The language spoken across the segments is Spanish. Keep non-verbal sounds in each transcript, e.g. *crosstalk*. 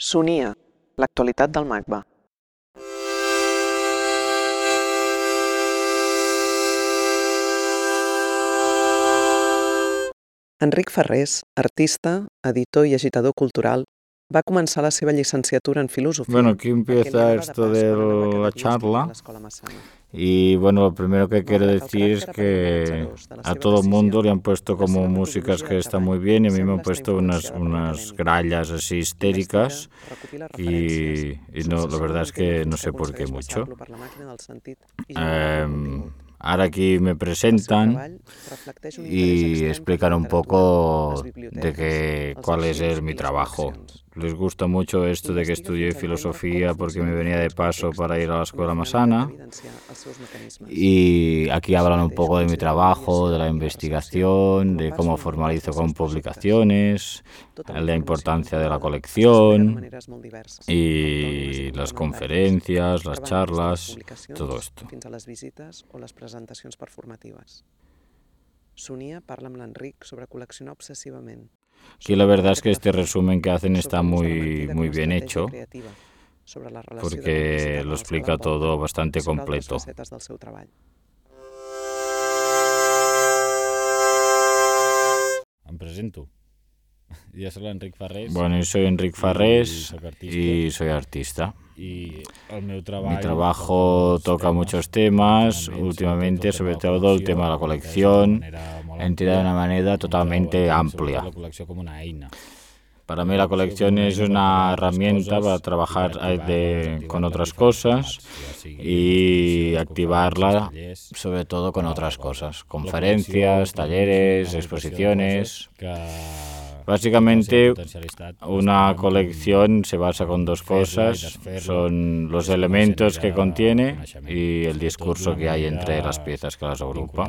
Sonia, l'actualitat del MACBA. Enric Ferrés, artista, editor i agitador cultural, va començar la seva llicenciatura en filosofía. Bueno, aquí empieza esto de la filosofia charla. Y bueno, lo primero que quiero decir es que a todo el mundo le han puesto la como músicas que están muy bien. Y a mí me han puesto unas, unas grallas así histéricas y, y no, la verdad es que no sé por qué mucho. Em, ahora aquí me presentan y explican un poco de que cuál es el- mi trabajo. Les gusta mucho esto de que estudié filosofía porque me venía de paso para ir a la escuela seus mecanismes. Y aquí hablan un poco de mi trabajo, de la investigación, de cómo formalizo con publicaciones, la importancia de la colección y las conferencias, las charlas, todo esto. Sonia parla amb l'Enric sobre col·leccionar obsessivament. Aquí la verdad es que este resumen que hacen está muy, muy bien hecho porque lo que explica todo bastante completo. Em presento. *laughs* Jo soc l'Enric Ferrés Bueno, yo soy Enric Farrés y soy artista. i el meu treball... Mi trabajo toca muchos temas, últimamente sobre todo el tema de la colección, entidad de una manera totalmente amplia. Para mí la colección es una herramienta para trabajar eh, de- con otras cosas y activarla sobre todo con otras cosas, conferencias, talleres, exposiciones. Básicamente una colección se basa con dos cosas, son los elementos que contiene y el discurso que hay entre las piezas que las agrupa.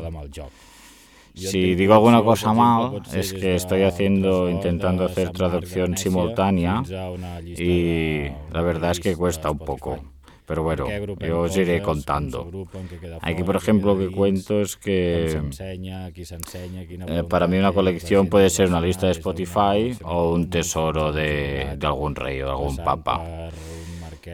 Si digo alguna cosa mal, es que estoy haciendo, intentando hacer traducción simultánea y la verdad es que cuesta un poco. Pero bueno, yo os iré contando. Aquí, por ejemplo, lo que cuento es que eh, para mí una colección puede ser una lista de Spotify o un tesoro de, de algún rey o de algún papa.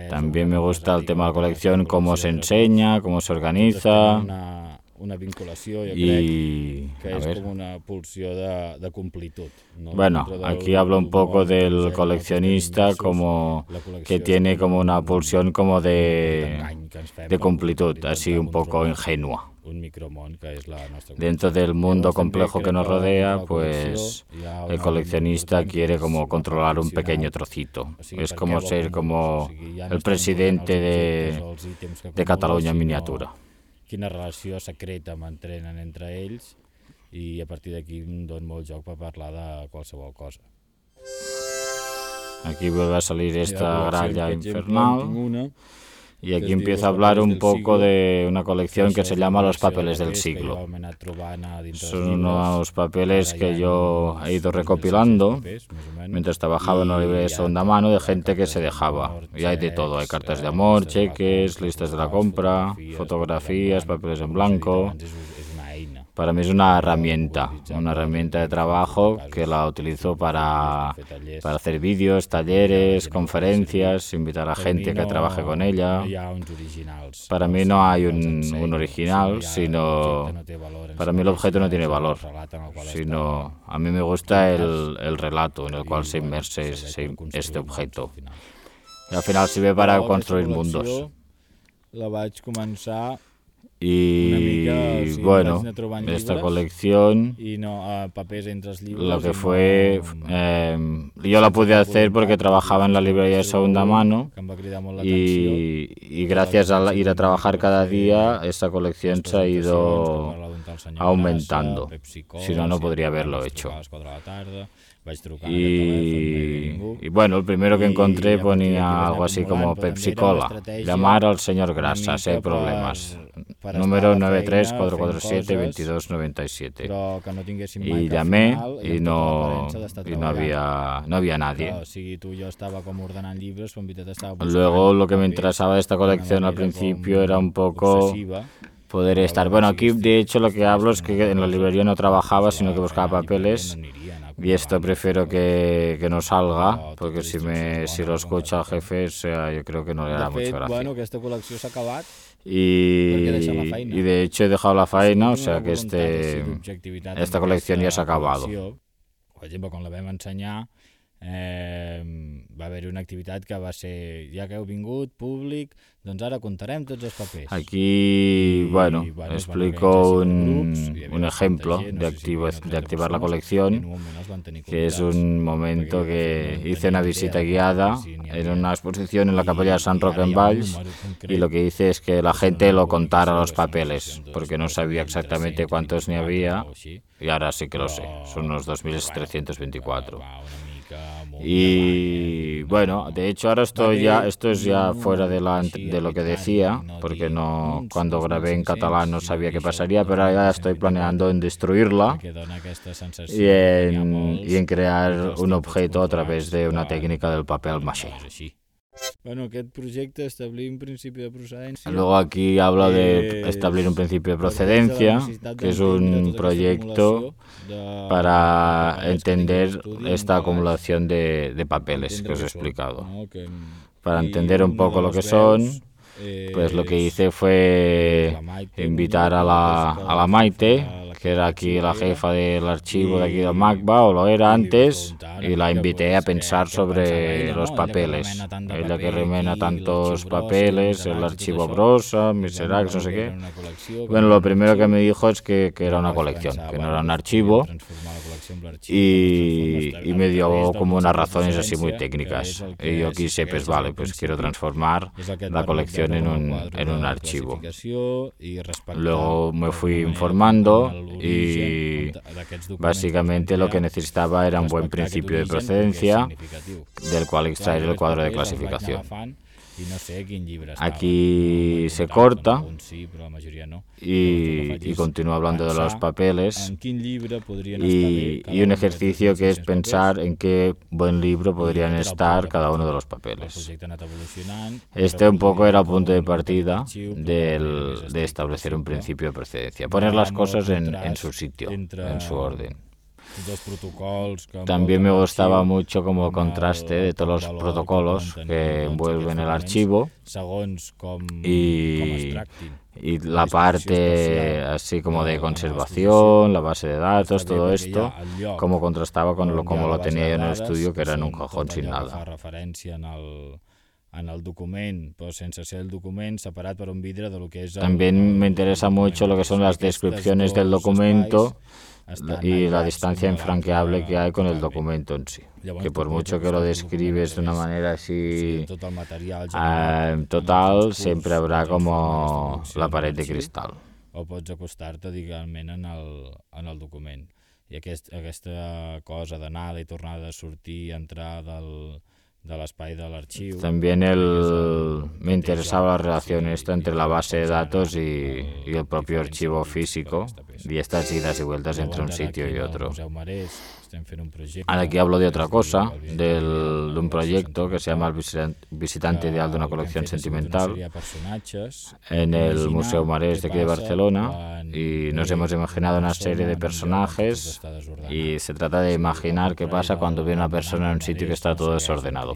También me gusta el tema de la colección, cómo se enseña, cómo se organiza Una, vinculació, jo crec, que és com una pulsió de, de completud. No? Bueno, del- aquí hablo un poco del coleccionista como que tiene com como una un- pulsión como de, de completud, así un poco ingenua. Un micromón que és la nostra Dentro del mundo complejo que nos rodea, pues el coleccionista quiere como controlar un pequeño trocito. Es como ser com como el presidente de, de Cataluña en miniatura. Quina relació secreta mantenen entre ells i a partir d'aquí em dono molt joc per parlar de qualsevol cosa. Aquí vuelve a salir esta gralla infernal. tinc una Y aquí empieza a hablar un poco de una colección que se llama Los papeles del siglo. Son unos papeles que yo he ido 1.600 recopilando mientras trabajaba en una librería segunda mano de gente que se dejaba. Y hay de todo, hay cartas de eh, amor, cheques, listas de la compra, fotografías, papeles en blanco. Para mí es una herramienta, una herramienta de trabajo que la utilizo para, para hacer vídeos, talleres, conferencias, invitar a gente que trabaje con ella. Para mí no hay un, un original, sino... Para mí el objeto no tiene valor, sino a mí me gusta el, el relato en el cual se inmerse este objeto. al final. Y al final sirve para construir mundos. La mica, o sigui, bueno, i no a papers entre els llibres. lo que no- fue, eh, yo la pude hacer porque trabajaba en la librería de segunda mano em y, y gracias a la- ir a trabajar cada día, esa colección se ha ido aumentando. Si no, no podría haberlo hecho. Y, y bueno, el primero que encontré ponía algo así como Pepsi Cola. Llamar al señor Grasa si hay problemas. Número 934472297. Però que no tinguéssim mai Y llamé y no, y no había, no había nadie. Luego lo que me interesaba de esta colección al principio era un poco poder estar. Bueno, aquí de hecho lo que hablo es que en la librería no trabajaba, sino que buscaba papeles y esto prefiero que, que no salga, porque si, me, si lo escucha el jefe, o sea, yo creo que no le hará mucha gracia. Bueno, aquesta col·lecció s'ha acabat y, y de hecho he dejado la faena, o sea que este, esta colección ya se ha acabado. Per exemple, quan la vam ensenyar, eh, va haver-hi una activitat que va ser, ja que heu vingut, públic, doncs ara contarem tots els papers. Aquí, bueno, y, bueno, explico un, un ejemplo de, activo, de activar la colección, que es un momento que hice una visita guiada en una exposición en la capella de San Roque en Valls y lo que hice es que la gente lo contara los papeles, porque no sabía exactamente cuántos ni había y ahora sí que lo sé, son unos 2.324. Y bueno, de hecho ahora estoy ya, esto es ya fuera de, la, de lo que decía, porque no cuando grabé en catalán no sabía qué pasaría, pero ahora estoy planeando en destruirla y en, y en crear un objeto a través de una técnica del papel maché. Bueno, aquest projecte establir un principi de procedència... Luego aquí habla de establir un principio de procedencia, que es un proyecto para entender esta acumulación de, de papeles que os he explicado. Para entender un poco lo que son, pues lo que hice fue invitar a la, a la Maite, que era aquí la jefa del archivo de aquí del MACBA, o lo era antes, y la invité a pensar sobre los papeles. Ella que remena tantos papeles, el archivo Brosa, Miserax, no sé qué. Bueno, lo primero que me dijo es que, que era una colección, que no era un archivo, y, y, me dio como unas razones así muy técnicas. Y yo quise, pues vale, pues quiero transformar la colección en un, en un archivo. Luego me fui informando y básicamente lo que necesitaba era un buen principio de procedencia del cual extraer el cuadro de clasificación. Aquí se corta y, y continúa hablando de los papeles y, y, un ejercicio que es pensar en qué buen libro podrían estar cada uno de los papeles. Este un poco era el punto de partida del, de establecer un principio de procedencia, poner las cosas en, en su sitio, en su orden. También me gustaba mucho como contraste de todos los protocolos que envuelven el archivo y, y la parte así como de conservación, la base de datos, todo esto, como contrastaba con lo como lo tenía yo en el estudio, que era en un cajón sin nada. en el document, però sense ser el document separat per un vidre de lo que és... El, También me interesa mucho lo que son las descripciones del documento y la distancia infranqueable que hay con el documento en sí. Que por mucho que lo describes de una manera así eh, total, siempre habrá como la pared de cristal. O pots acostar-te, diguem, en el, en el document. I aquest, aquesta cosa d'anada i tornada de sortir, entrar del, de l'espai de l'arxiu. También el, me interesaba la relación esto entre la base de datos y, y el propio archivo físico y estas idas y vueltas entre un sitio y otro. Ahora aquí hablo de otra cosa, del, de un proyecto que se llama El visitante ideal de una colección sentimental en el Museo Marés de aquí de Barcelona y nos hemos imaginado una serie de personajes y se trata de imaginar qué pasa cuando viene una persona en un sitio que está todo desordenado.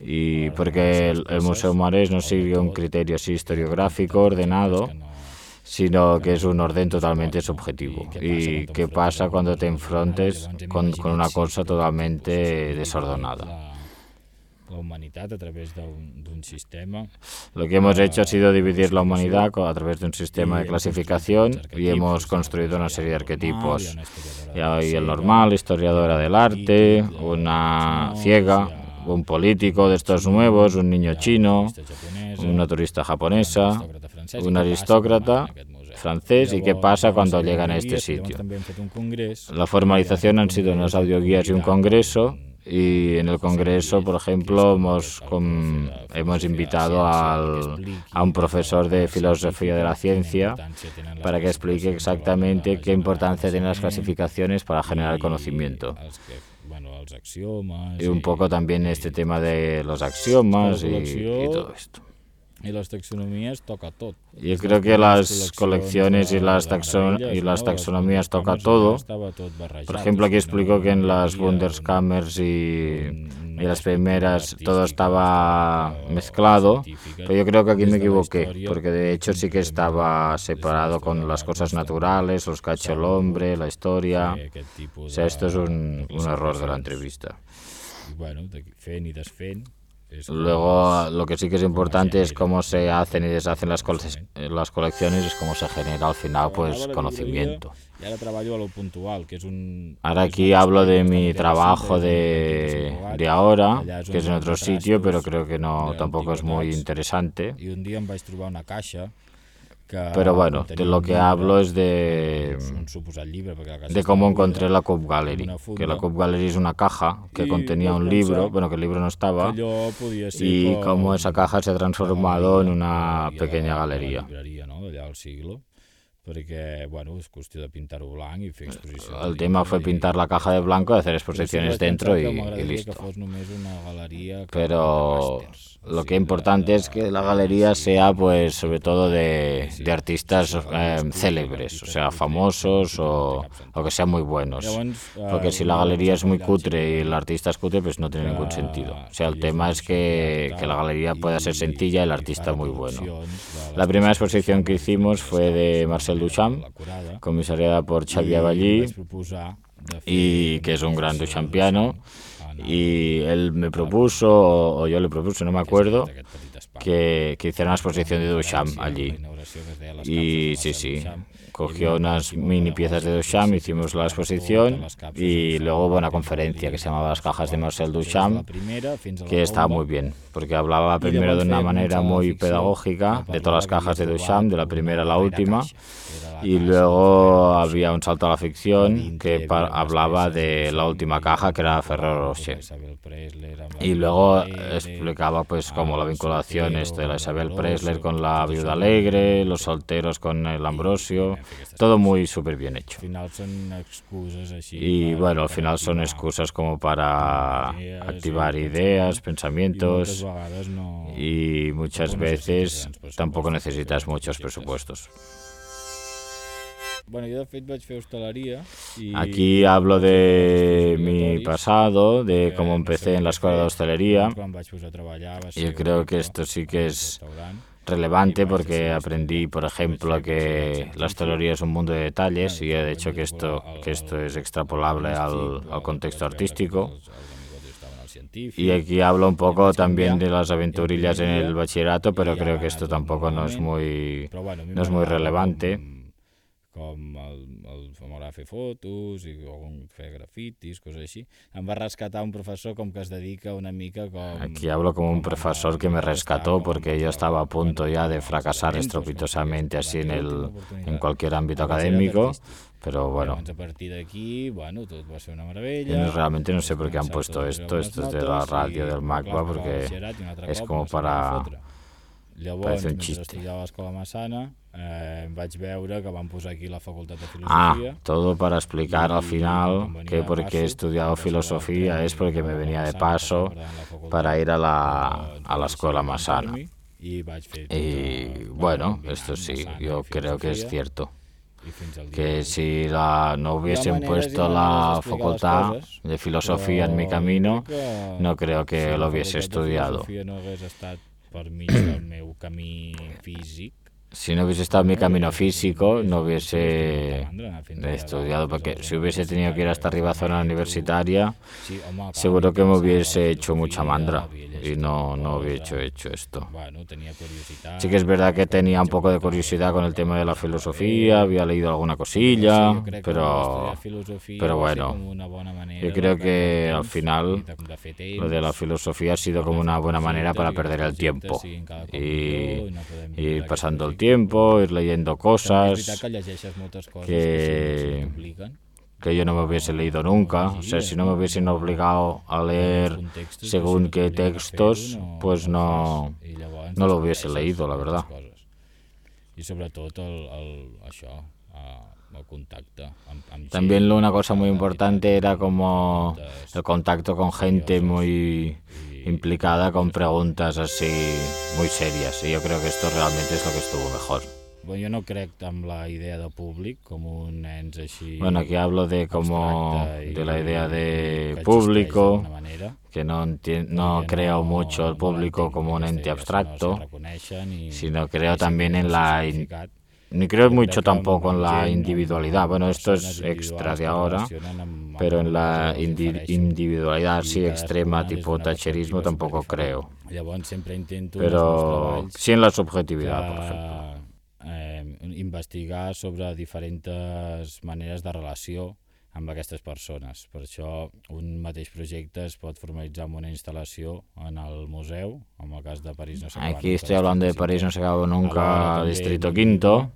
Y porque el, el Museo Marés no sigue un criterio así historiográfico ordenado, sino que es un orden totalmente subjetivo. ¿Y qué pasa cuando te enfrentes con, con una cosa totalmente desordenada? La humanidad a través de un, de un sistema. Lo que hemos hecho ha sido dividir la humanidad a través de un sistema de clasificación y hemos construido una serie de arquetipos. Y hay el normal, historiadora del arte, una ciega, un político de estos nuevos, un niño chino, una turista japonesa, un aristócrata francés y qué pasa cuando llegan a este sitio. La formalización han sido unas audioguías y un congreso y en el congreso, por ejemplo, hemos, hemos invitado al, a un profesor de filosofía de la ciencia para que explique exactamente qué importancia tienen las clasificaciones para generar conocimiento. Y un poco también este tema de los axiomas y todo esto. I les taxonomies toca tot. Yo creo que las colecciones y las, taxon y las taxonomías toca todo. Por ejemplo, aquí explico que en las Wunderskammers y, y las primeras todo estaba mezclado, pero yo creo que aquí me equivoqué, porque de hecho sí que estaba separado con las cosas naturales, los que ha hecho el hombre, la historia. O sea, esto es un, un error de la entrevista. Bueno, fent i desfent, Luego, lo que sí que es importante es cómo se hacen y deshacen las, cole las colecciones, es cómo se genera al final pues conocimiento. Ahora aquí hablo de mi trabajo de, de ahora, que es en otro sitio, pero creo que no tampoco es muy interesante. Y un día vaig trobar una caixa Pero bueno, de lo que hablo es de, de cómo encontré la Cup Gallery. Que la Cup Gallery es una caja que contenía un libro, bueno, que el libro no estaba, y cómo esa caja se ha transformado en una pequeña galería. Perquè bueno, és qüestió de pintar-ho blanc i fer exposició. El tema fue pintar la caja de blanco, hacer exposiciones dentro y, y listo. Que fos només una galeria Pero lo que es importante es que la galería sea, pues, sobre todo de, de artistas eh, célebres, o sea, famosos o, o, que sean muy buenos. Porque si la galería es muy cutre y el artista es cutre, pues no tiene ningún sentido. O sea, el tema es que, que la galería pueda ser sencilla y el artista muy bueno. La primera exposición que hicimos fue de Marcel Duchamp, comisariada por Xavier Ballí, y que es un gran duchampiano y él me propuso, o yo le propuse, no me acuerdo, que, que hiciera una exposición de Duchamp allí. Y sí, sí, cogió unas mini piezas de Duchamp, hicimos la exposición y luego hubo una conferencia que se llamaba Las cajas de Marcel Duchamp, que estaba muy bien, porque hablaba primero de una manera muy pedagógica de todas las cajas de Duchamp, de la primera a la última, y luego había un salto a la ficción que hablaba de la última caja que era Ferrero Rocher. Y luego explicaba pues como la vinculación este de la Isabel Presler con la Viuda Alegre, los solteros con el Ambrosio, todo muy súper bien hecho. Y bueno, al final son excusas como para activar ideas, pensamientos y muchas veces tampoco necesitas muchos presupuestos. Bueno, yo de fet vaig fer y... Aquí hablo de mi pasado, de cómo empecé en la escuela de hostelería. Yo creo que esto sí que es relevante porque aprendí, por ejemplo, que la hostelería es un mundo de detalles y he dicho que esto, que esto es extrapolable al, al contexto artístico. Y aquí hablo un poco también de las aventurillas en el bachillerato, pero creo que esto tampoco no es muy, no es muy relevante. Com el, el m'agrada fer fotos i algun, fer grafitis, coses així. Em va rescatar un professor com que es dedica una mica com... Aquí hablo como un profesor que me rescató porque yo estaba a punto ya de fracasar estrepitosamente así en, el, en cualquier ámbito académico, pero bueno. A partir bueno, va ser una meravella. Realmente no sé por qué han puesto esto, esto es de la radio del MACBA, porque es como para... Llavors, Parece un mentre chiste. estudiava a l'Escola Massana, eh, vaig veure que van posar aquí la Facultat de Ah, Filosofia. todo para explicar al final que porque he estudiado filosofía es porque me venía de paso para ir a la, a la escuela Massana. Fer Y bueno, esto sí, yo creo que es cierto. Que si la, no hubiesen puesto la facultad de filosofía en mi camino, no creo que lo hubiese estudiado. Per mig del meu camí físic, Si no hubiese estado en mi camino físico, no hubiese estudiado, porque si hubiese tenido que ir hasta arriba zona universitaria, seguro que me hubiese hecho mucha mandra y no, no coses, hubiese hecho esto. Sí que es verdad que tenía un poco de curiosidad con el tema de la filosofía, había leído alguna cosilla, pero, pero bueno, yo creo que al final lo de la filosofía ha sido como una buena manera para perder el tiempo y ir pasando el aquest tiempo, ir leyendo cosas que que- yo no me hubiese leído nunca. O sea, si no me hubiesen obligado a leer según qué textos, pues no no, lo hubiese leído, la verdad. contacte amb, amb También una cosa muy importante era como el contacto con gente muy implicada con preguntas así muy serias. Y yo creo que esto realmente es lo que estuvo mejor. Bueno, jo no crec amb la idea de públic com un ens així... Bueno, aquí hablo de como de la idea de público, que no, no creo mucho el público como un ente abstracto, sino creo también en la. Ni creo mucho tampoco en la individualidad. Bueno, esto es extra de ahora, pero en la indi- individualidad así extrema, tipo tacherismo, tampoco creo. Pero sí en la subjetividad, por ejemplo. eh, investigar sobre diferents maneres de relació amb aquestes persones. Per això un mateix projecte es pot formalitzar amb una instal·lació en el museu, en el cas de París no s'acaba Aquí estoy hablando de París, no Alhora nunca, també Distrito vinculat- Quinto.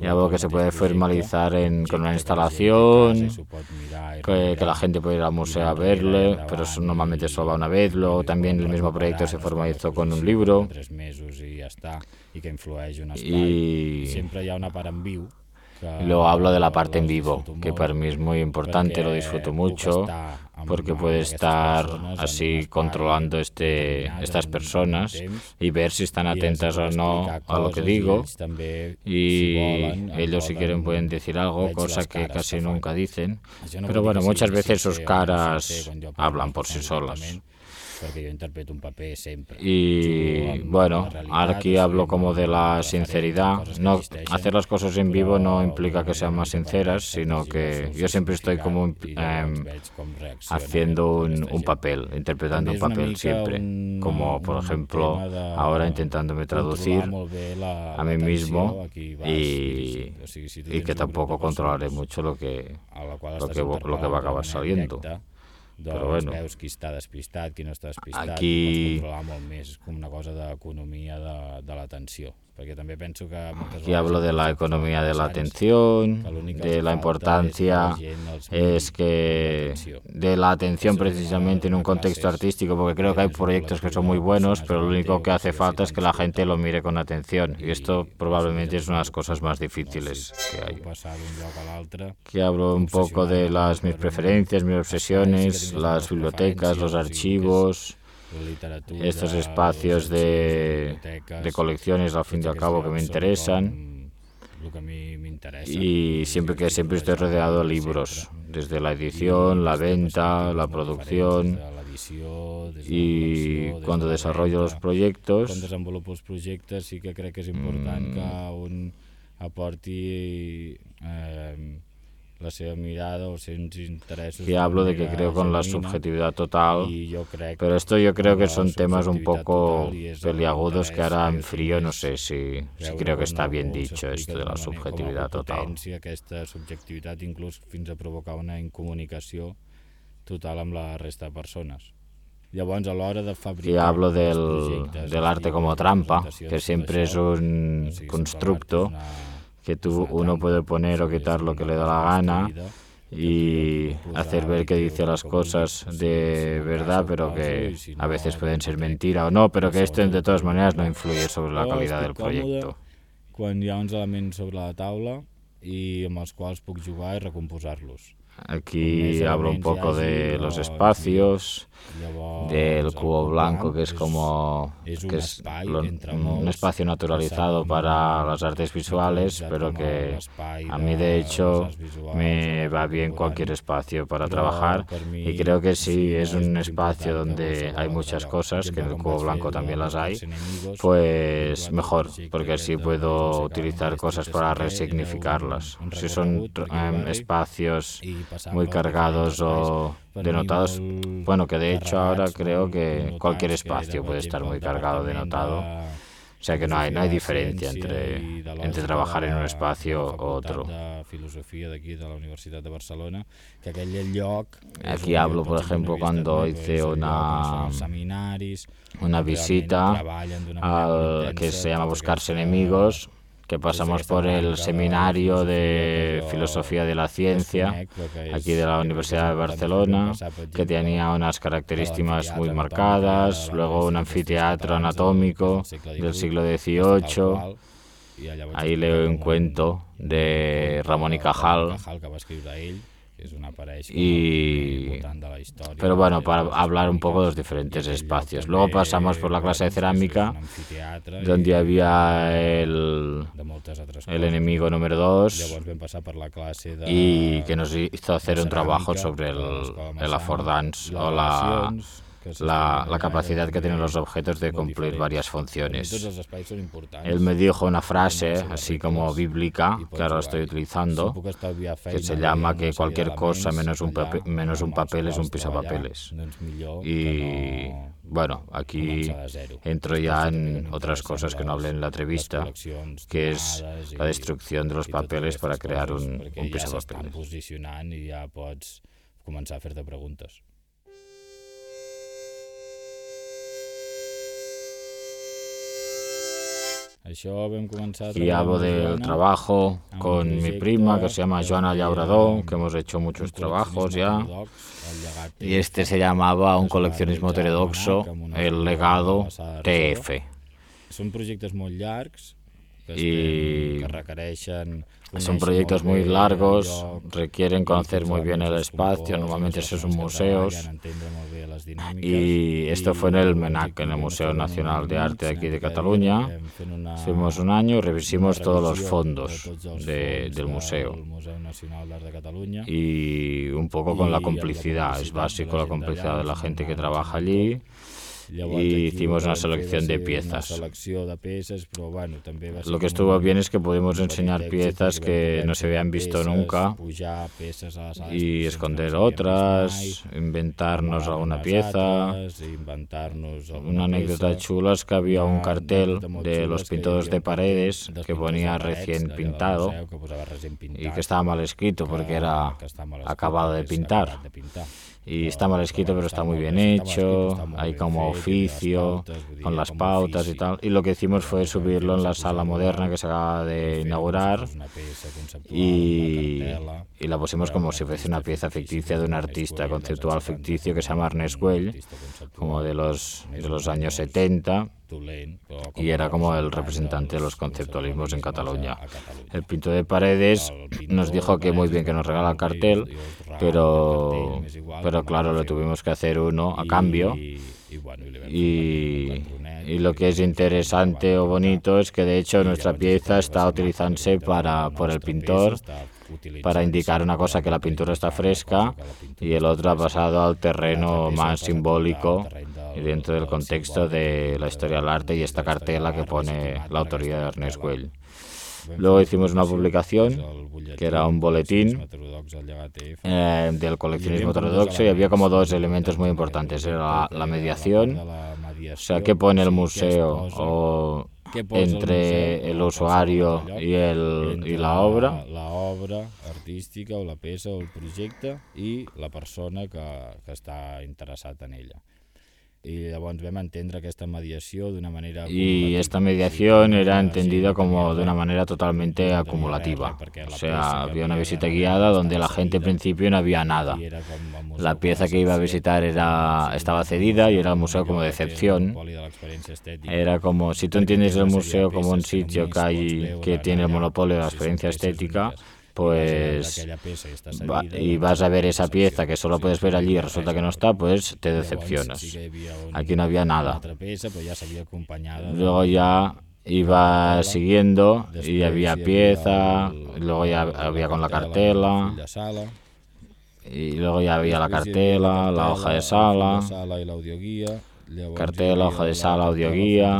Y algo al que se puede formalizar en, con una instalación, i i que, que la gente puede ir al museo a verle, pero i- normalmente solo va una vez. Luego i también el mismo proyecto se formalizó con un libro. tres mesos i ja està, i que influeix un espai. Y Sempre hi ha una part en viu luego hablo de la parte en vivo, que para mí es muy importante, lo disfruto puc mucho, porque puede estar así controlando este, estas personas y ver si están atentas o no explicar a lo que digo. Y ellos si quieren pueden decir algo, cosa que casi nunca dicen. No Pero bueno, muchas veces sus no caras hablan por sí solas. Perquè jo interpreto un paper sempre. Y Jugo amb bueno, aquí hablo como de la sinceridad. No, hacer las cosas en vivo no implica que sean más sinceras, sino que yo siempre estoy como em, haciendo un, un papel, interpretando un papel siempre. Como por ejemplo, ahora intentándome traducir a mí mismo y, que tampoco controlaré mucho lo que... lo que vo- lo que va a acabar saliendo. Doncs Però bueno. veus qui està despistat, qui no està despistat, Aquí- pots controlar molt més, és com una cosa d'economia de, de l'atenció, perquè també penso que Aquí hablo de la economía de la atención, que que de la importancia que es que de la atención precisamente en un contexto artístico, porque creo que hay proyectos que son muy buenos, pero lo único que hace que falta es que la gente lo mire con atención. Y esto I probablemente es una de las cosas más difíciles que hay. Aquí hablo un poco de las mis preferencias, mis obsesiones, las bibliotecas, los que archivos, estos espacios de, de colecciones al fin y al cabo que me interesan. m'interessa. Y siempre que siempre estoy rodeado de libros, desde la edición, la venta, la producción y cuando desarrollo los proyectos sí que crec que és important Mm. que un eh, la seva mirada o els seus interessos. y hablo de que creo con la subjetividad total, pero esto yo creo que son temas un poco peliagudos que ahora en frío no sé si, si creo que está bien dicho esto de la subjetividad total. aquesta subjectivitat inclús fins a provocar una incomunicació total amb la resta de persones. Llavors, a l'hora de fabricar... Y hablo del, arte como trampa, que siempre es un constructo que tú una uno puede poner o quitar lo que le da la gana y hacer ver que dice las cosas de verdad, pero que a veces pueden ser mentira o no, pero que esto de todas maneras no influye sobre la calidad del proyecto. quan hi ha uns elements sobre la taula i amb els quals puc jugar recomposar-los. Aquí hablo un poco de los espacios, Llavors, del el cubo blanco, que es como que es lo- un espacio naturalizado para las artes visuales, pero que a mí de hecho me va bien cualquier espacio para trabajar y creo que sí es un espacio donde hay muchas cosas, que en el cubo blanco también amb las hay, pues mejor, porque así puedo utilizar cosas para resignificarlas. Si son barri espacios muy cargados o denotados, bueno, que de hecho ahora creo que cualquier espacio puede estar muy cargado, de O sea que no hay, no hay diferencia entre, entre trabajar en un espacio u otro. Aquí hablo, por ejemplo, cuando hice una- Una visita al que se llama Buscarse Enemigos, que pasamos por el seminario de Filosofía de la Ciencia, aquí de la Universidad de Barcelona, que tenía unas características muy marcadas, luego un anfiteatro anatómico del siglo XVIII, Ahí leo un cuento de Ramón y Cajal. Que una pareix Y... la història. Pero bueno, para hablar un poco de los diferentes espacios. Luego pasamos por la clase de cerámica, donde había el, el enemigo número 2 Llavors vam passar per la classe de... y que nos hizo hacer un trabajo sobre el, el affordance o la, la, fent la allà, capacidad que tienen los objetos de cumplir varias funciones. Él me dijo una frase, así como bíblica, que ahora estoy utilizando, que se llama que cualquier cosa menos un, allà, pape- menos un papel es un pisapapeles. Y bueno, aquí entro ya en otras cosas que no hablé en la entrevista, que es la destrucción de los papeles para crear un, un pisapapeles. començar a fer-te preguntes. Y hablo del trabajo con mi prima que se llama Joana Llaurador, que hemos hecho muchos trabajos ya. Y este se llamaba Un coleccionismo heterodoxo, el legado TF. Són projectes molt llargs que, Y Son proyectos muy largos, requieren conocer muy bien el espacio, normalmente esos son museos. Y esto fue en el MENAC, en el Museo Nacional de Arte aquí de Cataluña. Fuimos un año y revisimos todos los fondos de del museo. Y un poco con la complicidad, es básico la complicidad de la gente que trabaja allí. Y hicimos una selección de piezas. Lo que estuvo bien es que pudimos enseñar piezas que no se habían visto nunca y esconder otras, inventarnos alguna pieza. Una anécdota chula es que había un cartel de los havia de paredes que ponía recién pintado y que estaba mal escrito que- porque era acabado de pintar. Y está mal escrito pero está muy bien hecho, hay como oficio, con las pautas y tal. Y lo que hicimos fue subirlo en la sala moderna que se acaba de inaugurar. y, y la pusimos como si fuese una pieza ficticia de un artista conceptual ficticio que se llama Ernest Güell, como de los, de los años 70, y era como el representante de los conceptualismos en Cataluña. El pintor de paredes nos dijo que muy bien que nos regala el cartel, pero, pero claro, lo tuvimos que hacer uno a cambio. Y, y lo que es interesante o bonito es que de hecho nuestra pieza está utilizándose para, por el pintor para indicar una cosa que la pintura está fresca y el otro ha pasado al terreno más simbólico dentro del contexto de la historia del arte y esta cartela que pone la autoría de Ernest Güell. Luego hicimos una publicación que era un boletín eh, del coleccionismo heterodoxo y había como dos elementos muy importantes. Era la, mediación, o sea, qué pone el museo o entre el usuario y, el, y la obra. La obra artística o la peça o el projecte i la persona que, que està en ella. Y llavors vam entendre aquesta mediació d'una manera... Y esta mediación era entendida como de una manera totalmente acumulativa. O sea, había una visita guiada donde la gente al principio no había nada. La pieza que iba a visitar era, estaba cedida y era el museo como de excepción. Era como, si tú entiendes el museo como un sitio que, hay, que tiene el monopolio de la experiencia estética, pues va, y vas a ver esa pieza que solo puedes ver allí y resulta que no está, pues te decepcionas. Aquí no había nada. Luego ya iba siguiendo y había pieza, luego ya había con la cartela, y luego ya había la cartela, la hoja de sala, cartela, hoja de sala, audioguía,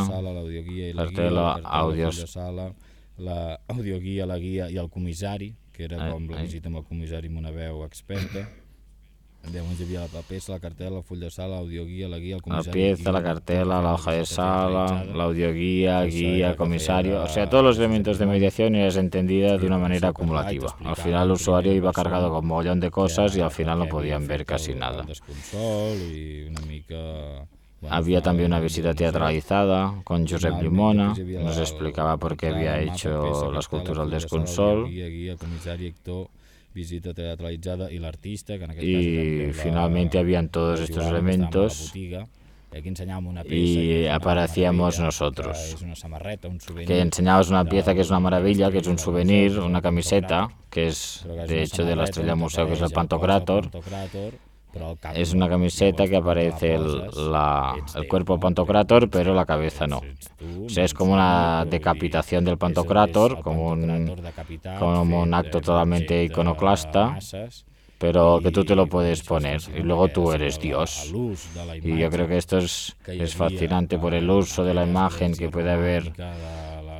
cartela, audios, la *laughs* audioguia, la guia i el que era com la visita amb el comissari amb una veu experta. Llavors hi havia la peça, la cartela, el full de sala, l'audioguia, la guia, el la comissari... pieza, la cartela, la hoja de sala, la audioguía, guía, comisario, o sea, todos los elementos de mediación eras entendida de una manera acumulativa. Al final el usuario iba cargado con un mogollón de cosas y al final no podían ver casi nada. i una mica... Había también una visita teatralizada con Josep Limona, nos explicaba por qué había hecho la escultura al desconsol visita teatralitzada i l'artista, que en aquest y cas finalmente habían todos estos elementos aquí enseñábamos una pieza y aparecíamos una nosotros. que una samarreta, un souvenir, Que una pieza que es una maravilla, que es un souvenir, una camiseta, que es és de hecho de la Estrella Museo, que es apareix el Pantocrator. Es una camiseta que aparece el, la- cuerpo? Pantocrator, pero la cabeza no. O sea, es como una decapitación del Pantocrator, como un- como acto totalmente iconoclasta, pero que tú te lo puedes poner y luego tú eres Dios. Y yo creo que esto es, fascinante por el uso de la imagen que puede haber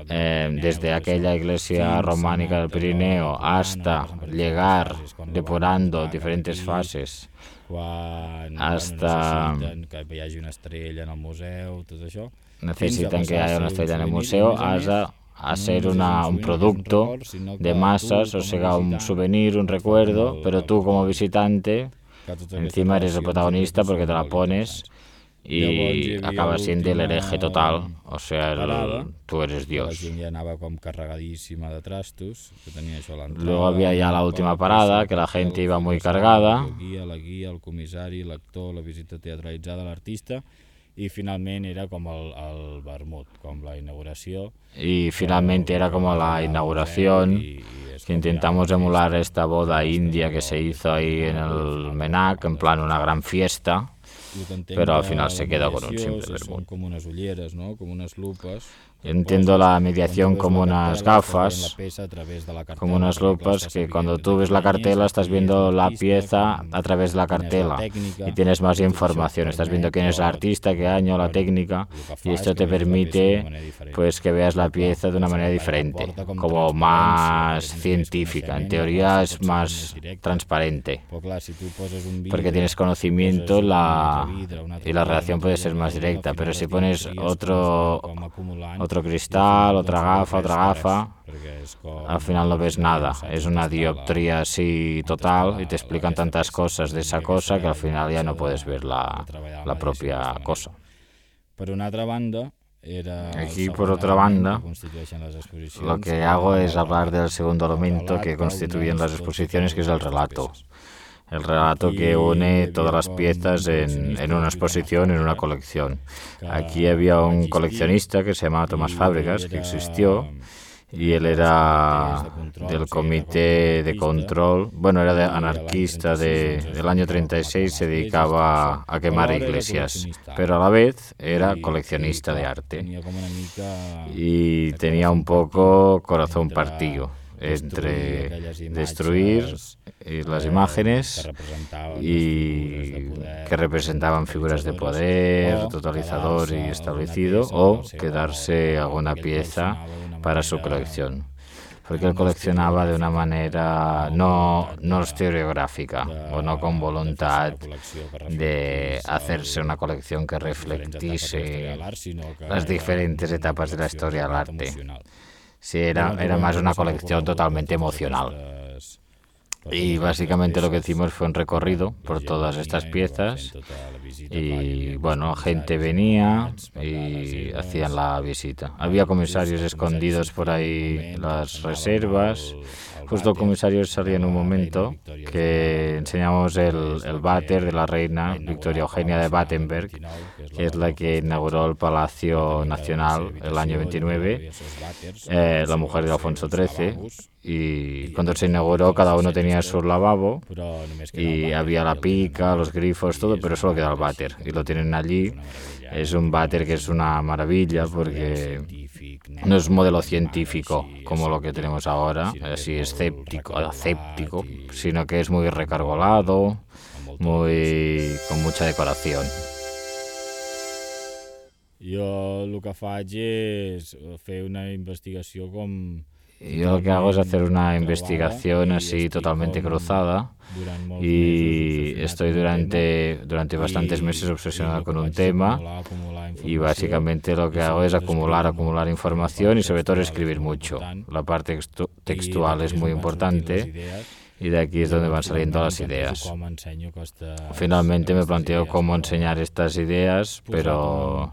eh, desde aquella iglesia románica del Pirineo hasta llegar depurando diferentes fases quan hasta- bueno, necessiten que hi hagi una estrella en el museu, tot això. necesitan que haya una estrella en el souvenir, museo, i a més a hasta més, a no ser només és una, un souvenir, és producto record, sinó que de tu, masas, o com a sea, un visitant, souvenir, un et fa recuerdo, com el- pero tú como visitante que totes aquestes encima eres el relacions protagonista jo crec que porque te són la molt pones importants. Llavors hi y havia acabas siendo el l'última hereje total, o sea, el- tú eres La Dios. gent ja anava com carregadíssima de trastos, que tenia això a l'entrada. Luego había ya la última parada, que la gente iba muy de cargada. El guia, la guia, el comissari, l'actor, la visita teatralitzada de l'artista, i finalment era com el, el vermut, com la inauguració. Y finalmente era como la inauguración, que intentamos emular esta boda india que se hizo ahí en el Menac, en plan una gran fiesta. Però al final se queda con un simple vermut. Són com unes ulleres, no? com unes lupes. Entiendo la mediación como unas gafas, como unas lupas que cuando tú ves la cartela estás viendo la pieza a través de la cartela y tienes más información, estás viendo quién es el artista, qué año, la técnica y esto te permite pues que veas la pieza de una manera diferente, como más científica, en teoría es más transparente. Vidre, porque tienes conocimiento poses un la, y la un puede ser más directa, pero si pones otro, otro cristal, otra gafa, otra gafa, al final no ves nada, es una dioptría así total y te explican tantas cosas de esa cosa que al final ya no de- puedes ver la, la propia cosa. Per una altra banda, Aquí, por otra banda, Lo que hago es hablar del segundo El elemento que constituyen las exposiciones, que es el relato. El relato que une todas las piezas en, en una exposición, en una colección. Aquí había un coleccionista que se llamaba Tomás Fábregas, que existió, y él era del comité com de control, bueno, era de anarquista 36, de, del año dedicaba a 36, se dedicaba a quemar iglesias, pero a la vez era coleccionista de arte. Y tenía un poco corazón partido entre aquelles imatges, destruir eh, las eh, imágenes y que representaban figuras de poder, totalizador y establecido, o quedarse alguna pieza para su colección. Porque él coleccionaba de una manera no, no o no con voluntad de hacerse una colección que que las diferentes etapas de la historia del arte. Sí, era, era más una colección totalmente emocional. Y básicamente lo que hicimos fue un recorrido por todas estas piezas y bueno, gente venía y hacían la visita. Había comisarios escondidos por ahí las reservas. Justo comisario salía en un momento que enseñamos el, el váter de la reina Victoria Eugenia de Battenberg, del 29, que es la que inauguró el Palacio Nacional el año 29, eh, la mujer de Alfonso XIII. Y cuando se inauguró cada uno tenía su lavabo y había la pica, los grifos, todo, pero solo queda el váter. Y lo tienen allí. Es un váter que es una maravilla porque no es un modelo científico como lo que tenemos ahora, así escéptico, aséptico, sino que es muy recargolado, muy con mucha decoración. Jo el que faig és fer una investigació com... Yo lo que hago es hacer una investigación así totalmente cruzada. Y estoy durante, durante bastantes meses obsesionado con un tema. y básicamente lo que hago es acumular, acumular información y sobre todo escribir mucho. La parte textual es muy importante. y de aquí es donde van saliendo las finalment, ideas. Finalmente me planteo cómo enseñar estas ideas, com pero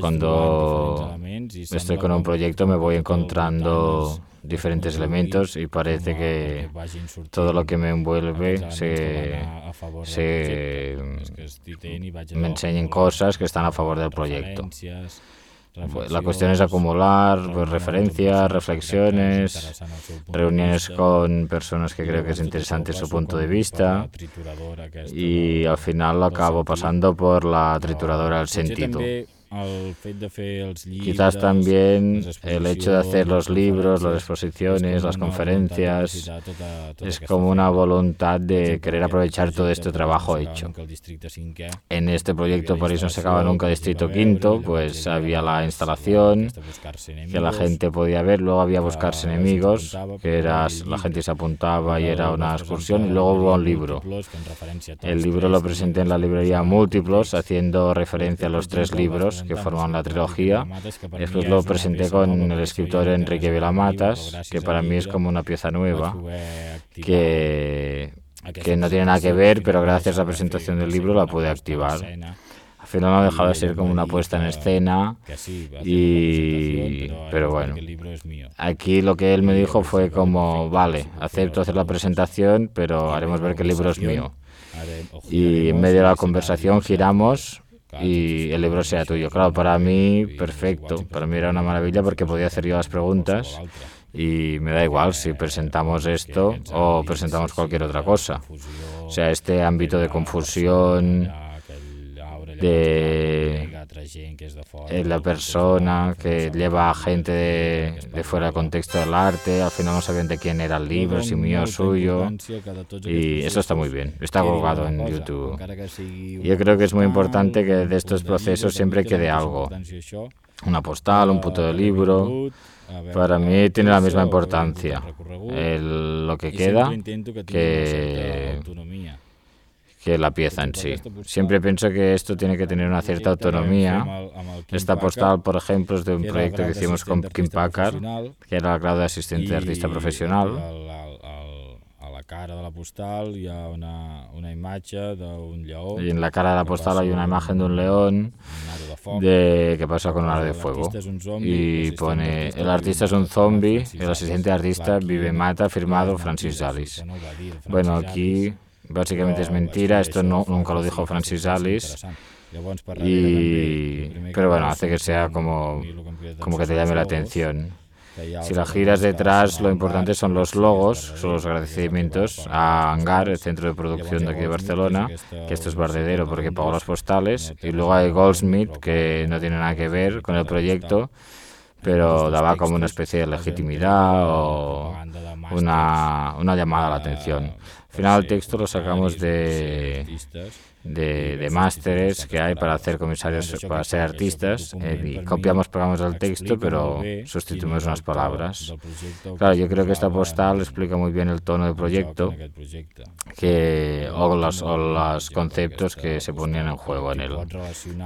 cuando estoy con un proyecto me voy encontrando diferentes elementos y parece que todo lo que me envuelve se, se me enseñen cosas que están a favor del proyecto. La cuestión es acumular pues, referencias, reflexiones, reuniones con personas que creo que es interesante su punto de vista y al final lo acabo pasando por la trituradora del sentido. Quizás también el hecho de hacer los libros, las exposiciones, las conferencias, es como una voluntad de querer aprovechar todo este trabajo hecho. En este proyecto París no se acaba nunca Distrito Quinto, pues había la instalación que la gente podía ver, luego había buscarse enemigos, que era, la gente se apuntaba y era una excursión, y luego hubo un libro. El libro lo presenté en la librería Múltiplos, haciendo referencia a los tres libros que forman la trilogía. Después lo presenté con el escritor Enrique Vilamatas, que para mí es como una pieza nueva, que, que no tiene nada que ver, pero gracias a la presentación del libro la pude activar. Al final no ha dejado de ser como una puesta en escena, y, pero bueno, aquí lo que él me dijo fue como, vale, acepto hacer la presentación, pero haremos ver que el libro es mío. Y en medio de la conversación giramos y el libro sea tuyo. Claro, para mí, perfecto. Para mí era una maravilla porque podía hacer yo las preguntas y me da igual si presentamos esto o presentamos cualquier otra cosa. O sea, este ámbito de confusión, de la persona que lleva a gente de, fuera del contexto del arte, al final no sabían de quién era el libro, si mío o suyo, y eso está muy bien, está colgado en YouTube. Yo creo que es muy importante que de estos procesos siempre quede algo, una postal, un puto de libro, para mí tiene la misma importancia. lo que queda que que la pieza en sí. Siempre pienso que esto tiene que tener una cierta autonomía. Esta postal, por ejemplo, es de un proyecto que hicimos con Kim Packard, que era el grado de asistente de artista profesional. La cara de la postal hi ha una, una imatge d'un lleó. Y en la cara de la postal hay una imagen de un león de que pasa con un aro de fuego. Y pone, el artista es un zombie, el asistente artista vive mata, firmado Francis Alice. Bueno, aquí básicamente es mentira, esto no, nunca lo dijo Francis Alice. Y, pero bueno, hace que sea como, como que te llame la atención. Si la giras detrás, lo importante son los logos, son los agradecimientos a Hangar, el centro de producción de aquí de Barcelona, que esto es bardedero porque pagó las postales, y luego hay Goldsmith, que no tiene nada que ver con el proyecto, pero daba como una especie de legitimidad o una, una llamada a la atención. Al final el texto lo sacamos de, de, de másteres que hay para hacer comisarios, para ser artistas, eh, y copiamos, pegamos el texto, pero sustituimos unas palabras. Claro, yo creo que esta postal explica muy bien el tono del proyecto que, o, los, o los conceptos que se ponían en juego en él.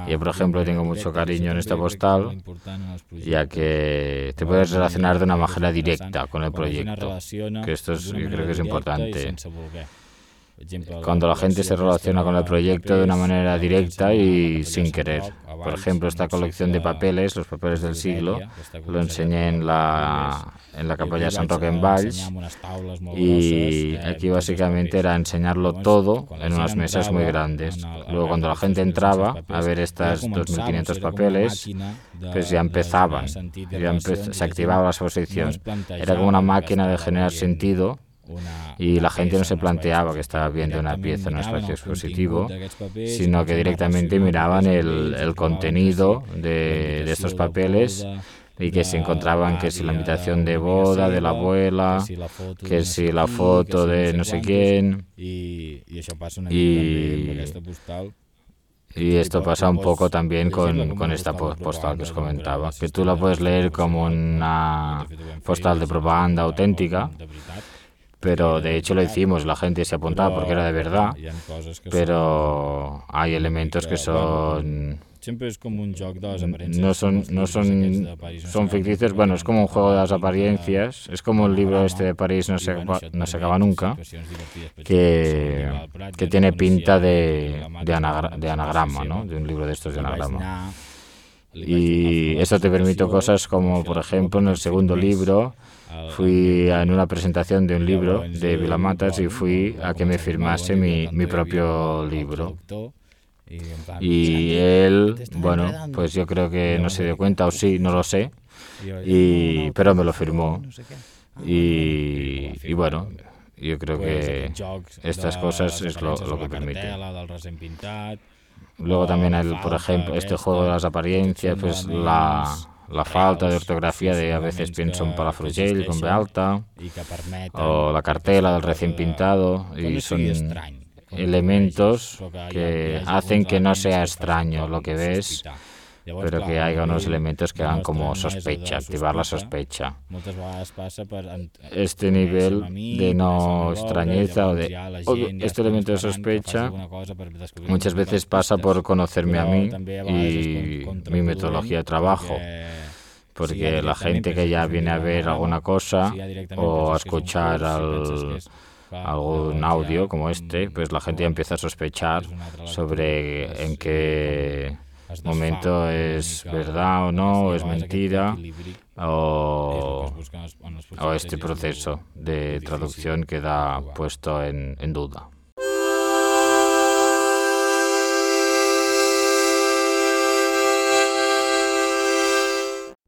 Yo, por ejemplo, tengo mucho cariño en esta postal, ya que te puedes relacionar de una manera directa con el proyecto, que esto es, yo creo que es importante cuando la gente se relaciona con el proyecto de una manera directa y sin querer. Por ejemplo, esta colección de papeles, los papeles del siglo, lo enseñé en la, en la capella de San Roque en Valls y aquí básicamente era enseñarlo todo en unas mesas muy grandes. Luego cuando la gente entraba a ver estas 2.500 papeles, pues ya empezaban, ya se activaba la exposición. Era como una máquina de generar sentido y la gente no se planteaba que estaba viendo una pieza en un espacio expositivo, sino que directamente miraban el, el contenido de, de estos papeles y que se encontraban que si la invitación de boda de la abuela, que si la foto de no sé quién. Y, y esto pasa un poco también con, con esta postal que os comentaba, que tú la puedes leer como una postal de propaganda auténtica, pero de hecho lo hicimos, la gente se apuntaba porque era de verdad, pero hay elementos que son no son no son son ficticios. bueno es como un juego de las apariencias es como el libro este de París no se acaba, no se acaba nunca que, que tiene pinta de, de, anagra, de anagrama ¿no? de un libro de estos de anagrama. Y eso te permite cosas como, por ejemplo, en el segundo libro, fui en una presentación de un libro de Vilamatas y fui a que me firmase mi, mi propio libro. Y él, bueno, pues yo creo que no se dio cuenta, o sí, no lo sé, y, pero me lo firmó. Y, y bueno, yo creo que estas cosas es lo, lo que permite. Luego también, el, por ejemplo, este juego de las apariencias, pues la, la falta de ortografía de a veces pienso en Palafrugell con B alta, o la cartela del recién pintado, y son elementos que hacen que no sea extraño lo que ves, pero que haya unos elementos que hagan como sospecha, activar la sospecha. Este nivel de no extrañeza o de este elemento de sospecha muchas veces pasa por conocerme a mí y mi metodología de trabajo. porque la gente que ya viene a ver alguna cosa o a escuchar al, algún audio como este, pues la gente ya empieza a sospechar sobre en qué momento es verdad o no, o es mentira, o, o este proceso de traducción queda puesto en, en duda.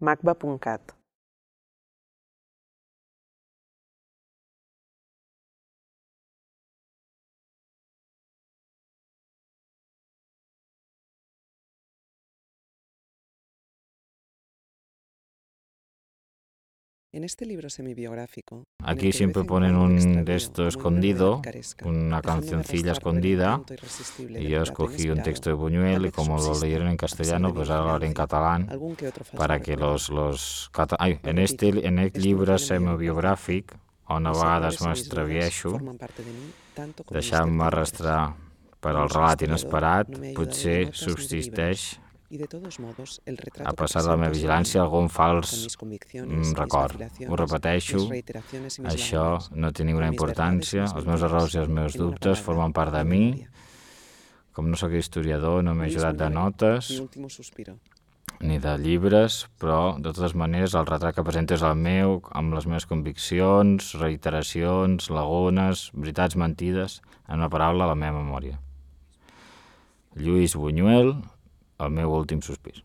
macba.cat En este libro semibiográfico. Aquí siempre ponen un de esto escondido, una cancioncilla escondida, y yo escogí un texto de Buñuel y como lo leyeron en castellano, pues ahora lo haré en catalán, para que los... los Ai, en este en aquest llibre semibiogràfic, on a vegades m'extravieixo, deixant-me arrastrar per al relat inesperat, potser subsisteix a passar de la meva vigilància algun fals record. Ho repeteixo, això no té ninguna importància, els meus errors i els meus dubtes formen part de mi. Com no sóc historiador, no m'he ajudat de notes ni de llibres, però de totes maneres el retrat que presento és el meu, amb les meves conviccions, reiteracions, lagunes, veritats mentides, en una paraula, la meva memòria. Lluís Buñuel, el meu últim sospir.